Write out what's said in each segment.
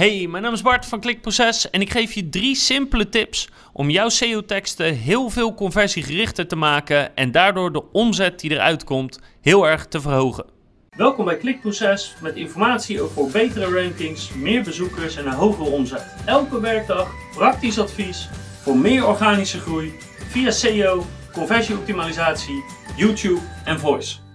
Hey, mijn naam is Bart van Klikproces en ik geef je drie simpele tips om jouw SEO-teksten heel veel conversiegerichter te maken en daardoor de omzet die eruit komt heel erg te verhogen. Welkom bij Klikproces met informatie over betere rankings, meer bezoekers en een hogere omzet. Elke werkdag praktisch advies voor meer organische groei via SEO, conversieoptimalisatie, YouTube en voice.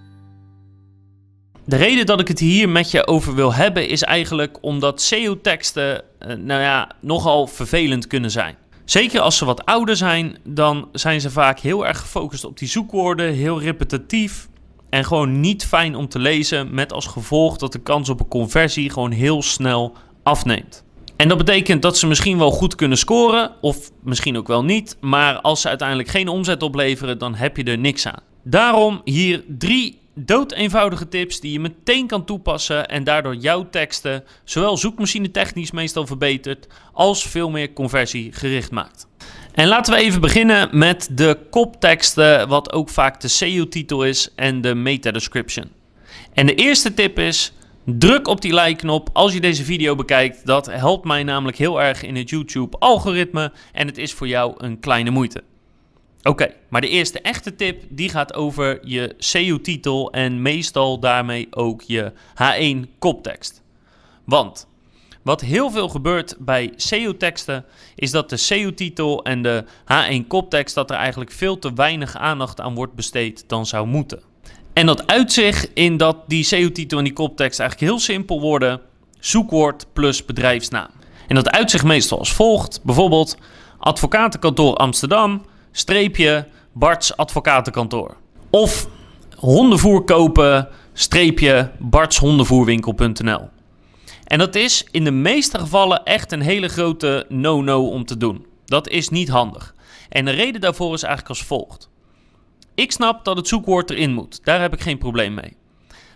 De reden dat ik het hier met je over wil hebben is eigenlijk omdat SEO-teksten, eh, nou ja, nogal vervelend kunnen zijn. Zeker als ze wat ouder zijn, dan zijn ze vaak heel erg gefocust op die zoekwoorden, heel repetitief en gewoon niet fijn om te lezen, met als gevolg dat de kans op een conversie gewoon heel snel afneemt. En dat betekent dat ze misschien wel goed kunnen scoren, of misschien ook wel niet, maar als ze uiteindelijk geen omzet opleveren, dan heb je er niks aan. Daarom hier drie dood eenvoudige tips die je meteen kan toepassen en daardoor jouw teksten zowel zoekmachine technisch meestal verbetert als veel meer conversie gericht maakt. En laten we even beginnen met de kopteksten, wat ook vaak de SEO-titel is en de meta-description. En de eerste tip is: druk op die like-knop als je deze video bekijkt. Dat helpt mij namelijk heel erg in het YouTube-algoritme en het is voor jou een kleine moeite. Oké, maar de eerste echte tip die gaat over je SEO-titel en meestal daarmee ook je H1 koptekst. Want wat heel veel gebeurt bij SEO-teksten is dat de SEO-titel en de H1 koptekst dat er eigenlijk veel te weinig aandacht aan wordt besteed dan zou moeten. En dat uitzicht in dat die SEO-titel en die koptekst eigenlijk heel simpel worden: zoekwoord plus bedrijfsnaam. En dat uitzicht meestal als volgt: bijvoorbeeld advocatenkantoor Amsterdam streepje Barts advocatenkantoor. Of hondenvoer kopen, streepje bartshondenvoerwinkel.nl. En dat is in de meeste gevallen echt een hele grote no-no om te doen. Dat is niet handig. En de reden daarvoor is eigenlijk als volgt. Ik snap dat het zoekwoord erin moet. Daar heb ik geen probleem mee.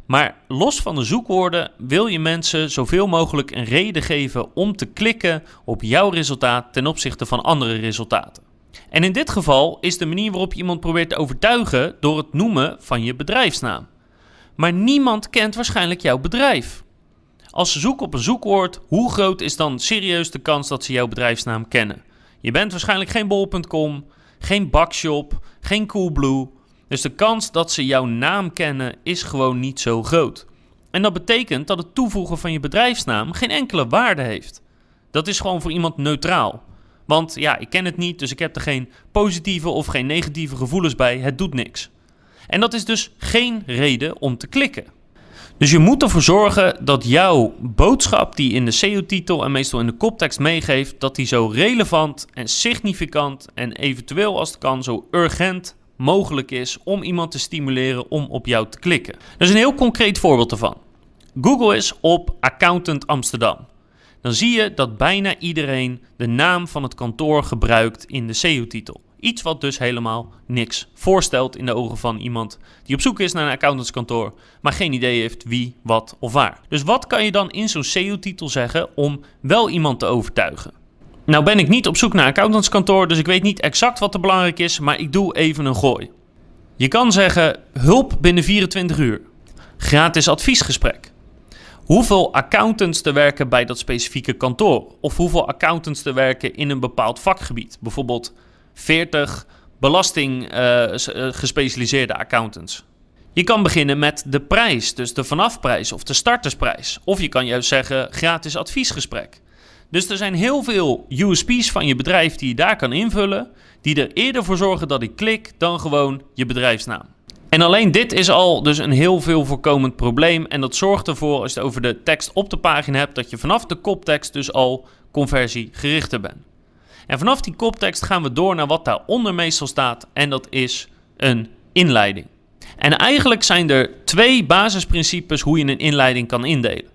Maar los van de zoekwoorden wil je mensen zoveel mogelijk een reden geven om te klikken op jouw resultaat ten opzichte van andere resultaten. En in dit geval is de manier waarop je iemand probeert te overtuigen door het noemen van je bedrijfsnaam. Maar niemand kent waarschijnlijk jouw bedrijf. Als ze zoeken op een zoekwoord, hoe groot is dan serieus de kans dat ze jouw bedrijfsnaam kennen? Je bent waarschijnlijk geen bol.com, geen bakshop, geen coolblue. Dus de kans dat ze jouw naam kennen is gewoon niet zo groot. En dat betekent dat het toevoegen van je bedrijfsnaam geen enkele waarde heeft. Dat is gewoon voor iemand neutraal. Want ja, ik ken het niet, dus ik heb er geen positieve of geen negatieve gevoelens bij. Het doet niks. En dat is dus geen reden om te klikken. Dus je moet ervoor zorgen dat jouw boodschap die in de SEO-titel en meestal in de koptekst meegeeft, dat die zo relevant en significant en eventueel als het kan zo urgent mogelijk is om iemand te stimuleren om op jou te klikken. Is een heel concreet voorbeeld ervan. Google is op Accountant Amsterdam dan zie je dat bijna iedereen de naam van het kantoor gebruikt in de SEO-titel. Iets wat dus helemaal niks voorstelt in de ogen van iemand die op zoek is naar een accountantskantoor, maar geen idee heeft wie, wat of waar. Dus wat kan je dan in zo'n SEO-titel zeggen om wel iemand te overtuigen? Nou ben ik niet op zoek naar een accountantskantoor, dus ik weet niet exact wat er belangrijk is, maar ik doe even een gooi. Je kan zeggen hulp binnen 24 uur. Gratis adviesgesprek hoeveel accountants te werken bij dat specifieke kantoor. Of hoeveel accountants te werken in een bepaald vakgebied. Bijvoorbeeld 40 belasting uh, gespecialiseerde accountants. Je kan beginnen met de prijs, dus de vanafprijs of de startersprijs. Of je kan juist zeggen gratis adviesgesprek. Dus er zijn heel veel USP's van je bedrijf die je daar kan invullen, die er eerder voor zorgen dat ik klik dan gewoon je bedrijfsnaam. En alleen dit is al dus een heel veel voorkomend probleem. En dat zorgt ervoor, als je het over de tekst op de pagina hebt, dat je vanaf de koptekst dus al conversiegerichter bent. En vanaf die koptekst gaan we door naar wat daaronder meestal staat. En dat is een inleiding. En eigenlijk zijn er twee basisprincipes hoe je een inleiding kan indelen.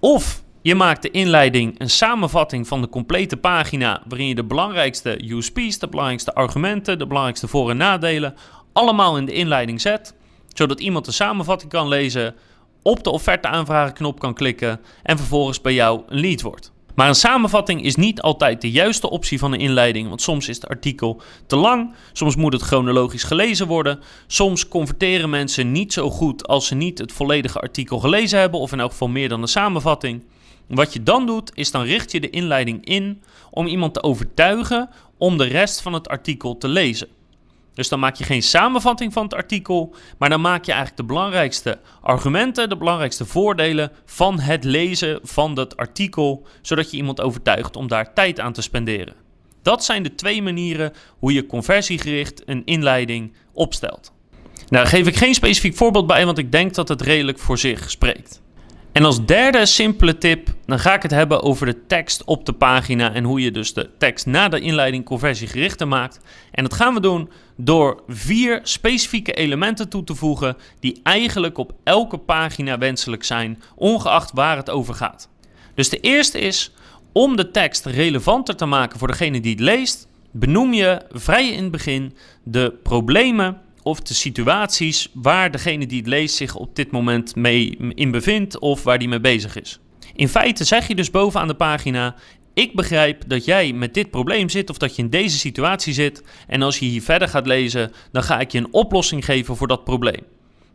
Of je maakt de inleiding een samenvatting van de complete pagina, waarin je de belangrijkste USP's, de belangrijkste argumenten, de belangrijkste voor- en nadelen allemaal in de inleiding zet, zodat iemand de samenvatting kan lezen, op de offerte aanvragen knop kan klikken en vervolgens bij jou een lead wordt. Maar een samenvatting is niet altijd de juiste optie van een inleiding, want soms is het artikel te lang, soms moet het chronologisch gelezen worden, soms converteren mensen niet zo goed als ze niet het volledige artikel gelezen hebben, of in elk geval meer dan de samenvatting. Wat je dan doet, is dan richt je de inleiding in om iemand te overtuigen om de rest van het artikel te lezen. Dus dan maak je geen samenvatting van het artikel, maar dan maak je eigenlijk de belangrijkste argumenten, de belangrijkste voordelen van het lezen van dat artikel, zodat je iemand overtuigt om daar tijd aan te spenderen. Dat zijn de twee manieren hoe je conversiegericht een inleiding opstelt. Nou, daar geef ik geen specifiek voorbeeld bij, want ik denk dat het redelijk voor zich spreekt. En als derde simpele tip, dan ga ik het hebben over de tekst op de pagina en hoe je dus de tekst na de inleiding conversiegerichter maakt. En dat gaan we doen door vier specifieke elementen toe te voegen die eigenlijk op elke pagina wenselijk zijn, ongeacht waar het over gaat. Dus de eerste is om de tekst relevanter te maken voor degene die het leest, benoem je vrij in het begin de problemen of de situaties waar degene die het leest zich op dit moment mee in bevindt of waar die mee bezig is. In feite zeg je dus bovenaan de pagina: Ik begrijp dat jij met dit probleem zit of dat je in deze situatie zit. En als je hier verder gaat lezen, dan ga ik je een oplossing geven voor dat probleem.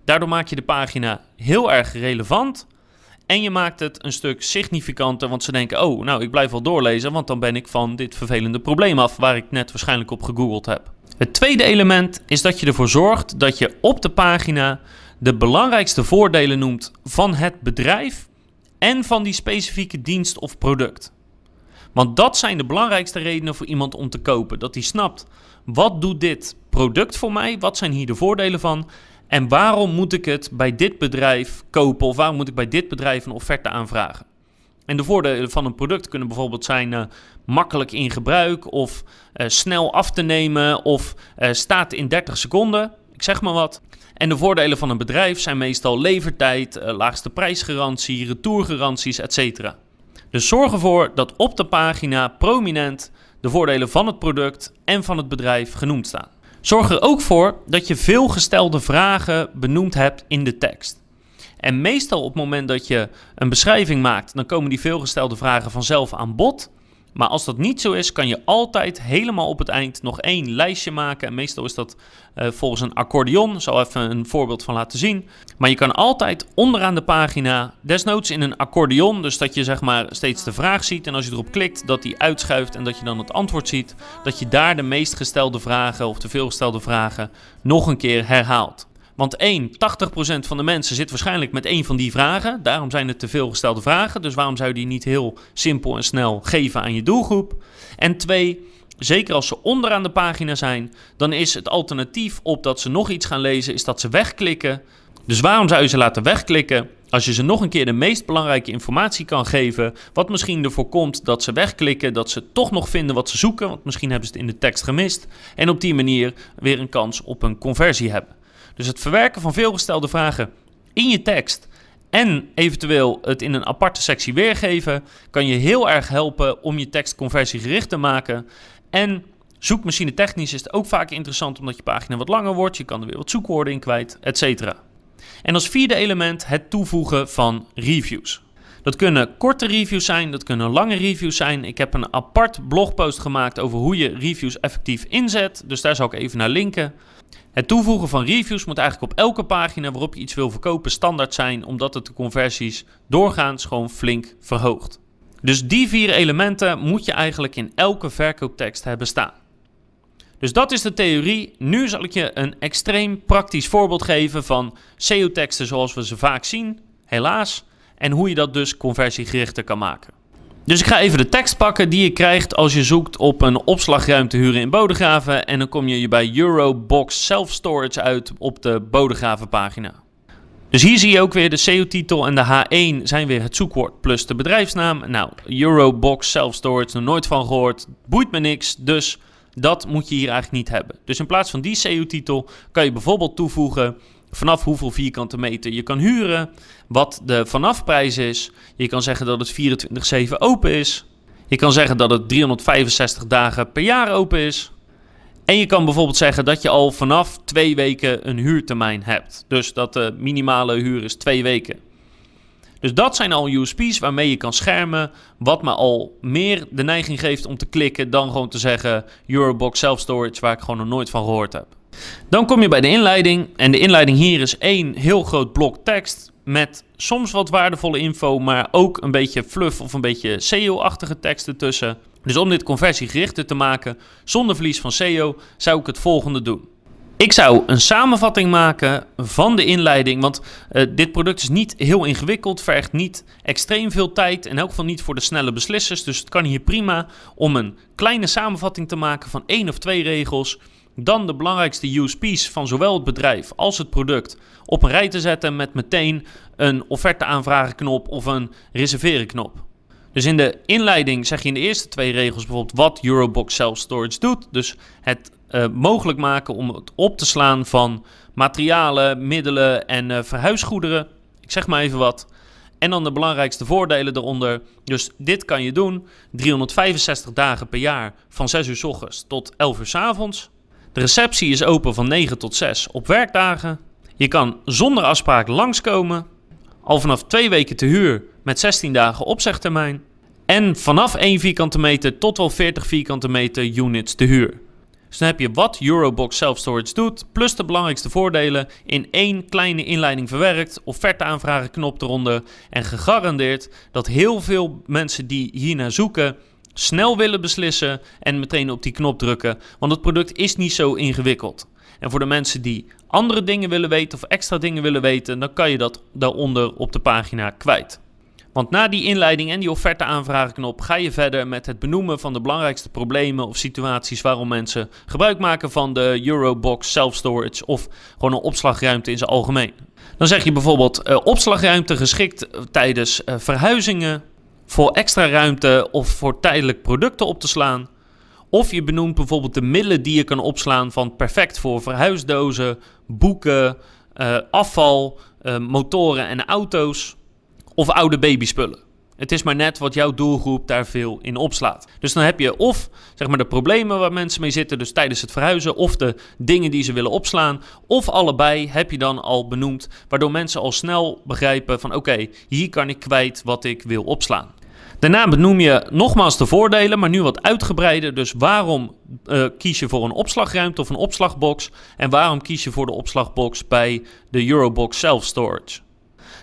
Daardoor maak je de pagina heel erg relevant. En je maakt het een stuk significanter, want ze denken: Oh, nou, ik blijf wel doorlezen, want dan ben ik van dit vervelende probleem af waar ik net waarschijnlijk op gegoogeld heb. Het tweede element is dat je ervoor zorgt dat je op de pagina de belangrijkste voordelen noemt van het bedrijf en van die specifieke dienst of product. Want dat zijn de belangrijkste redenen voor iemand om te kopen. Dat hij snapt, wat doet dit product voor mij? Wat zijn hier de voordelen van? En waarom moet ik het bij dit bedrijf kopen? Of waarom moet ik bij dit bedrijf een offerte aanvragen? En de voordelen van een product kunnen bijvoorbeeld zijn uh, makkelijk in gebruik of uh, snel af te nemen of uh, staat in 30 seconden. Ik zeg maar wat. En de voordelen van een bedrijf zijn meestal levertijd, laagste prijsgarantie, retourgaranties, etc. Dus zorg ervoor dat op de pagina prominent de voordelen van het product en van het bedrijf genoemd staan. Zorg er ook voor dat je veel gestelde vragen benoemd hebt in de tekst. En meestal op het moment dat je een beschrijving maakt, dan komen die veelgestelde vragen vanzelf aan bod. Maar als dat niet zo is, kan je altijd helemaal op het eind nog één lijstje maken. En meestal is dat uh, volgens een accordeon. Ik zal even een voorbeeld van laten zien. Maar je kan altijd onderaan de pagina, desnoods in een accordeon, dus dat je zeg maar steeds de vraag ziet. En als je erop klikt, dat die uitschuift en dat je dan het antwoord ziet. Dat je daar de meest gestelde vragen of de veelgestelde vragen nog een keer herhaalt. Want één, 80% van de mensen zit waarschijnlijk met één van die vragen. Daarom zijn het te veel gestelde vragen. Dus waarom zou je die niet heel simpel en snel geven aan je doelgroep? En twee, zeker als ze onderaan de pagina zijn, dan is het alternatief op dat ze nog iets gaan lezen, is dat ze wegklikken. Dus waarom zou je ze laten wegklikken? Als je ze nog een keer de meest belangrijke informatie kan geven, wat misschien ervoor komt dat ze wegklikken, dat ze toch nog vinden wat ze zoeken, want misschien hebben ze het in de tekst gemist, en op die manier weer een kans op een conversie hebben. Dus het verwerken van veelgestelde vragen in je tekst en eventueel het in een aparte sectie weergeven, kan je heel erg helpen om je tekst conversiegericht te maken. En zoekmachine technisch is het ook vaak interessant omdat je pagina wat langer wordt, je kan er weer wat zoekwoorden in kwijt, etc. En als vierde element het toevoegen van reviews. Dat kunnen korte reviews zijn, dat kunnen lange reviews zijn. Ik heb een apart blogpost gemaakt over hoe je reviews effectief inzet, dus daar zal ik even naar linken. Het toevoegen van reviews moet eigenlijk op elke pagina waarop je iets wil verkopen standaard zijn, omdat het de conversies doorgaans gewoon flink verhoogt. Dus die vier elementen moet je eigenlijk in elke verkooptekst hebben staan. Dus dat is de theorie. Nu zal ik je een extreem praktisch voorbeeld geven van SEO-teksten zoals we ze vaak zien, helaas, en hoe je dat dus conversiegerichter kan maken. Dus ik ga even de tekst pakken die je krijgt als je zoekt op een opslagruimte huren in Bodegraven. En dan kom je bij Eurobox Self Storage uit op de Bodegraven pagina. Dus hier zie je ook weer de SEO-titel en de H1 zijn weer het zoekwoord plus de bedrijfsnaam. Nou, Eurobox Self Storage, nog nooit van gehoord, boeit me niks, dus dat moet je hier eigenlijk niet hebben. Dus in plaats van die SEO-titel kan je bijvoorbeeld toevoegen vanaf hoeveel vierkante meter je kan huren, wat de vanafprijs is. Je kan zeggen dat het 24/7 open is. Je kan zeggen dat het 365 dagen per jaar open is. En je kan bijvoorbeeld zeggen dat je al vanaf twee weken een huurtermijn hebt. Dus dat de minimale huur is twee weken. Dus dat zijn al USP's waarmee je kan schermen. Wat me al meer de neiging geeft om te klikken dan gewoon te zeggen Eurobox Self Storage, waar ik gewoon nog nooit van gehoord heb. Dan kom je bij de inleiding. En de inleiding hier is één heel groot blok tekst. met soms wat waardevolle info, maar ook een beetje fluff of een beetje SEO-achtige teksten tussen. Dus om dit conversiegerichter te maken zonder verlies van SEO, zou ik het volgende doen. Ik zou een samenvatting maken van de inleiding, want uh, dit product is niet heel ingewikkeld, vergt niet extreem veel tijd en ook geval niet voor de snelle beslissers. Dus het kan hier prima om een kleine samenvatting te maken van één of twee regels. Dan de belangrijkste USP's van zowel het bedrijf als het product op een rij te zetten met meteen een offerte aanvragen knop of een reserveren knop. Dus in de inleiding zeg je in de eerste twee regels bijvoorbeeld wat Eurobox Self Storage doet. Dus het uh, mogelijk maken om het op te slaan van materialen, middelen en uh, verhuisgoederen. Ik zeg maar even wat. En dan de belangrijkste voordelen eronder. Dus dit kan je doen 365 dagen per jaar van 6 uur s ochtends tot 11 uur s avonds. De receptie is open van 9 tot 6 op werkdagen. Je kan zonder afspraak langskomen. Al vanaf twee weken te huur met 16 dagen opzegtermijn. En vanaf 1 vierkante meter tot wel 40 vierkante meter units te huur. Dus dan heb je wat Eurobox Self Storage doet, plus de belangrijkste voordelen in één kleine inleiding verwerkt, offerte aanvragen knop eronder en gegarandeerd dat heel veel mensen die hiernaar zoeken snel willen beslissen en meteen op die knop drukken, want het product is niet zo ingewikkeld. En voor de mensen die andere dingen willen weten of extra dingen willen weten, dan kan je dat daaronder op de pagina kwijt. Want na die inleiding en die offerte aanvragenknop ga je verder met het benoemen van de belangrijkste problemen of situaties waarom mensen gebruik maken van de Eurobox self-storage of gewoon een opslagruimte in zijn algemeen. Dan zeg je bijvoorbeeld uh, opslagruimte geschikt tijdens uh, verhuizingen, voor extra ruimte of voor tijdelijk producten op te slaan. Of je benoemt bijvoorbeeld de middelen die je kan opslaan van perfect voor verhuisdozen, boeken, uh, afval, motoren en auto's of oude babyspullen. Het is maar net wat jouw doelgroep daar veel in opslaat. Dus dan heb je of zeg maar, de problemen waar mensen mee zitten, dus tijdens het verhuizen, of de dingen die ze willen opslaan, of allebei heb je dan al benoemd, waardoor mensen al snel begrijpen van oké, hier kan ik kwijt wat ik wil opslaan. Daarna benoem je nogmaals de voordelen, maar nu wat uitgebreider. Dus waarom uh, kies je voor een opslagruimte of een opslagbox? En waarom kies je voor de opslagbox bij de Eurobox Self Storage?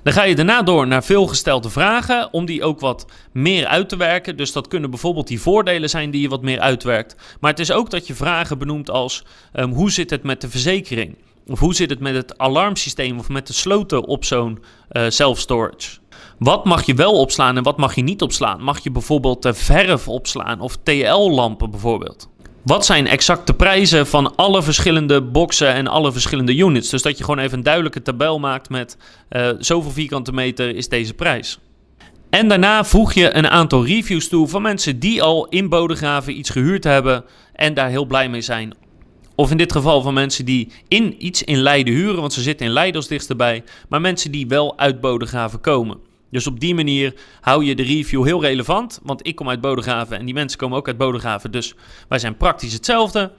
Dan ga je daarna door naar veelgestelde vragen om die ook wat meer uit te werken. Dus dat kunnen bijvoorbeeld die voordelen zijn die je wat meer uitwerkt. Maar het is ook dat je vragen benoemt als um, hoe zit het met de verzekering? Of hoe zit het met het alarmsysteem of met de sloten op zo'n uh, self-storage? Wat mag je wel opslaan en wat mag je niet opslaan? Mag je bijvoorbeeld verf opslaan of TL-lampen bijvoorbeeld? Wat zijn exact de prijzen van alle verschillende boxen en alle verschillende units? Dus dat je gewoon even een duidelijke tabel maakt met uh, zoveel vierkante meter is deze prijs. En daarna voeg je een aantal reviews toe van mensen die al in Bodegraven iets gehuurd hebben en daar heel blij mee zijn. Of in dit geval van mensen die in iets in Leiden huren, want ze zitten in Leiden als dichtstbij, maar mensen die wel uit Bodegraven komen. Dus op die manier hou je de review heel relevant. Want ik kom uit Bodegraven en die mensen komen ook uit Bodegraven. Dus wij zijn praktisch hetzelfde.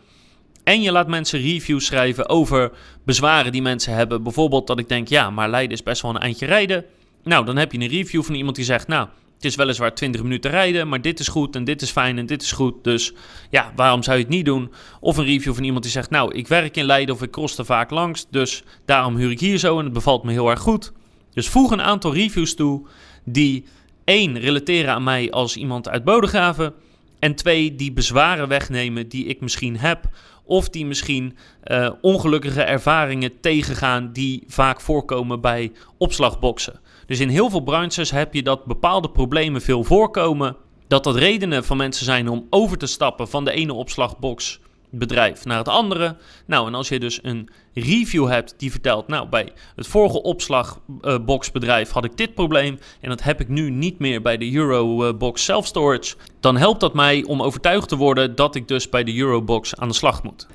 En je laat mensen reviews schrijven over bezwaren die mensen hebben. Bijvoorbeeld dat ik denk, ja, maar Leiden is best wel een eindje rijden. Nou, dan heb je een review van iemand die zegt, nou, het is weliswaar 20 minuten rijden, maar dit is goed en dit is fijn en dit is goed. Dus ja, waarom zou je het niet doen? Of een review van iemand die zegt, nou, ik werk in Leiden of ik cross er vaak langs, dus daarom huur ik hier zo en het bevalt me heel erg goed. Dus voeg een aantal reviews toe die één relateren aan mij als iemand uit Bodegraven. En twee, die bezwaren wegnemen die ik misschien heb. Of die misschien uh, ongelukkige ervaringen tegengaan die vaak voorkomen bij opslagboxen. Dus in heel veel branches heb je dat bepaalde problemen veel voorkomen. Dat dat redenen van mensen zijn om over te stappen van de ene opslagbox bedrijf naar het andere. Nou, en als je dus een review hebt die vertelt, nou, bij het vorige opslagboxbedrijf had ik dit probleem en dat heb ik nu niet meer bij de Eurobox Self Storage, dan helpt dat mij om overtuigd te worden dat ik dus bij de Eurobox aan de slag moet.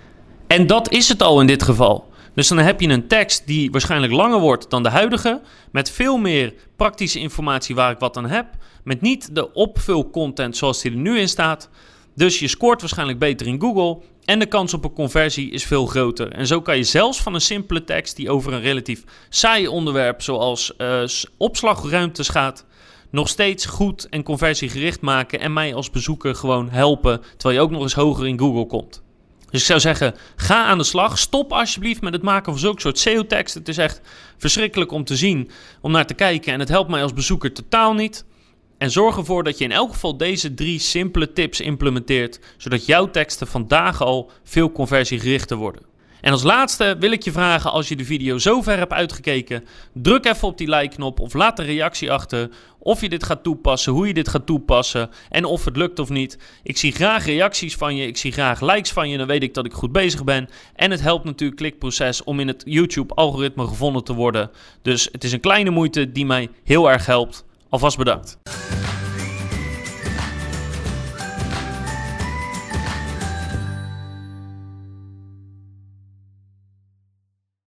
En dat is het al in dit geval. Dus dan heb je een tekst die waarschijnlijk langer wordt dan de huidige, met veel meer praktische informatie waar ik wat aan heb, met niet de opvulcontent zoals die er nu in staat. Dus je scoort waarschijnlijk beter in Google en de kans op een conversie is veel groter. En zo kan je zelfs van een simpele tekst die over een relatief saai onderwerp zoals uh, opslagruimtes gaat, nog steeds goed en conversiegericht maken en mij als bezoeker gewoon helpen, terwijl je ook nog eens hoger in Google komt. Dus ik zou zeggen, ga aan de slag. Stop alsjeblieft met het maken van zulke soort SEO-tekst. Het is echt verschrikkelijk om te zien, om naar te kijken. En het helpt mij als bezoeker totaal niet. En zorg ervoor dat je in elk geval deze drie simpele tips implementeert, zodat jouw teksten vandaag al veel conversiegerichter worden. En als laatste wil ik je vragen, als je de video zover hebt uitgekeken, druk even op die like-knop of laat een reactie achter of je dit gaat toepassen, hoe je dit gaat toepassen en of het lukt of niet. Ik zie graag reacties van je, ik zie graag likes van je, dan weet ik dat ik goed bezig ben. En het helpt natuurlijk klikproces om in het YouTube-algoritme gevonden te worden. Dus het is een kleine moeite die mij heel erg helpt. Alvast bedankt.